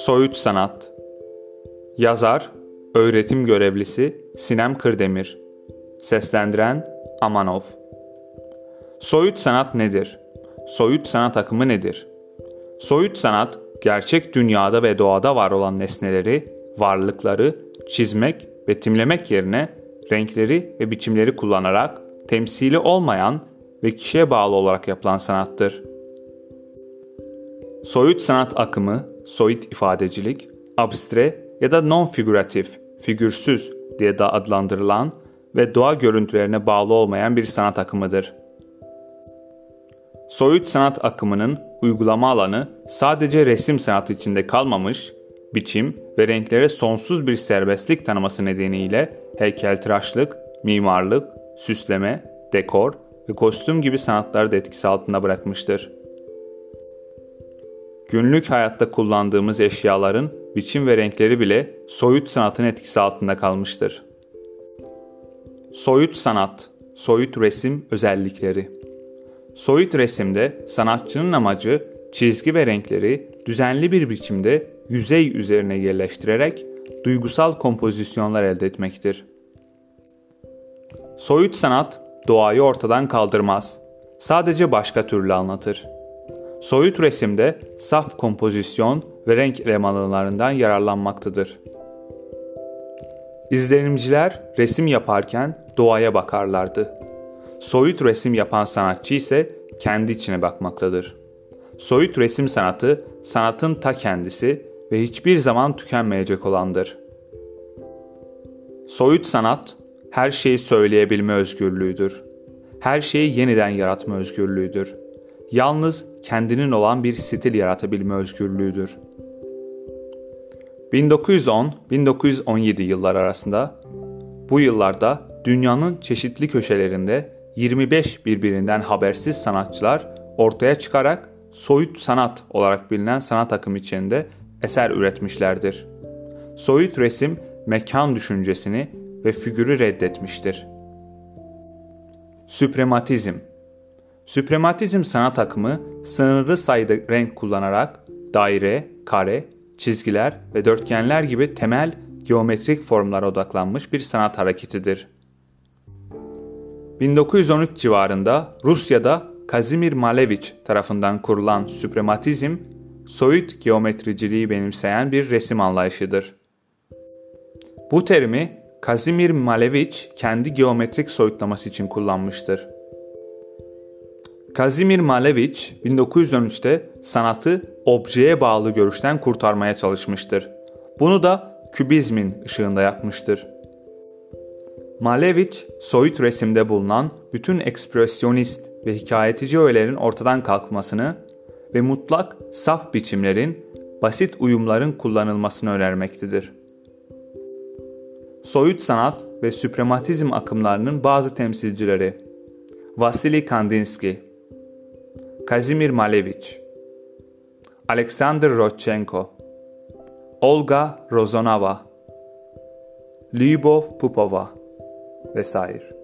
Soyut Sanat Yazar, öğretim görevlisi Sinem Kırdemir Seslendiren Amanov Soyut sanat nedir? Soyut sanat akımı nedir? Soyut sanat, gerçek dünyada ve doğada var olan nesneleri, varlıkları çizmek, betimlemek yerine renkleri ve biçimleri kullanarak temsili olmayan ve kişiye bağlı olarak yapılan sanattır. Soyut sanat akımı, soyut ifadecilik, abstre ya da non-figüratif, figürsüz diye de adlandırılan ve doğa görüntülerine bağlı olmayan bir sanat akımıdır. Soyut sanat akımının uygulama alanı sadece resim sanatı içinde kalmamış, biçim ve renklere sonsuz bir serbestlik tanıması nedeniyle heykeltıraşlık, mimarlık, süsleme, dekor ve kostüm gibi sanatları da etkisi altında bırakmıştır. Günlük hayatta kullandığımız eşyaların biçim ve renkleri bile soyut sanatın etkisi altında kalmıştır. Soyut sanat, soyut resim özellikleri. Soyut resimde sanatçının amacı çizgi ve renkleri düzenli bir biçimde yüzey üzerine yerleştirerek duygusal kompozisyonlar elde etmektir. Soyut sanat doğayı ortadan kaldırmaz. Sadece başka türlü anlatır. Soyut resimde saf kompozisyon ve renk elemanlarından yararlanmaktadır. İzlenimciler resim yaparken doğaya bakarlardı. Soyut resim yapan sanatçı ise kendi içine bakmaktadır. Soyut resim sanatı sanatın ta kendisi ve hiçbir zaman tükenmeyecek olandır. Soyut sanat her şeyi söyleyebilme özgürlüğüdür. Her şeyi yeniden yaratma özgürlüğüdür. Yalnız kendinin olan bir stil yaratabilme özgürlüğüdür. 1910-1917 yıllar arasında bu yıllarda dünyanın çeşitli köşelerinde 25 birbirinden habersiz sanatçılar ortaya çıkarak soyut sanat olarak bilinen sanat akımı içinde eser üretmişlerdir. Soyut resim mekan düşüncesini ve figürü reddetmiştir. Süprematizm Süprematizm sanat akımı sınırlı sayıda renk kullanarak daire, kare, çizgiler ve dörtgenler gibi temel geometrik formlara odaklanmış bir sanat hareketidir. 1913 civarında Rusya'da Kazimir Malevich tarafından kurulan süprematizm, soyut geometriciliği benimseyen bir resim anlayışıdır. Bu terimi Kazimir Malevich kendi geometrik soyutlaması için kullanmıştır. Kazimir Malevich 1913'te sanatı objeye bağlı görüşten kurtarmaya çalışmıştır. Bunu da kübizmin ışığında yapmıştır. Malevich, soyut resimde bulunan bütün ekspresyonist ve hikayetici öğelerin ortadan kalkmasını ve mutlak, saf biçimlerin, basit uyumların kullanılmasını önermektedir. Soyut sanat ve süprematizm akımlarının bazı temsilcileri Vasily Kandinsky Kazimir Malevich Alexander Rodchenko Olga Rozonova Lyubov Pupova vesaire.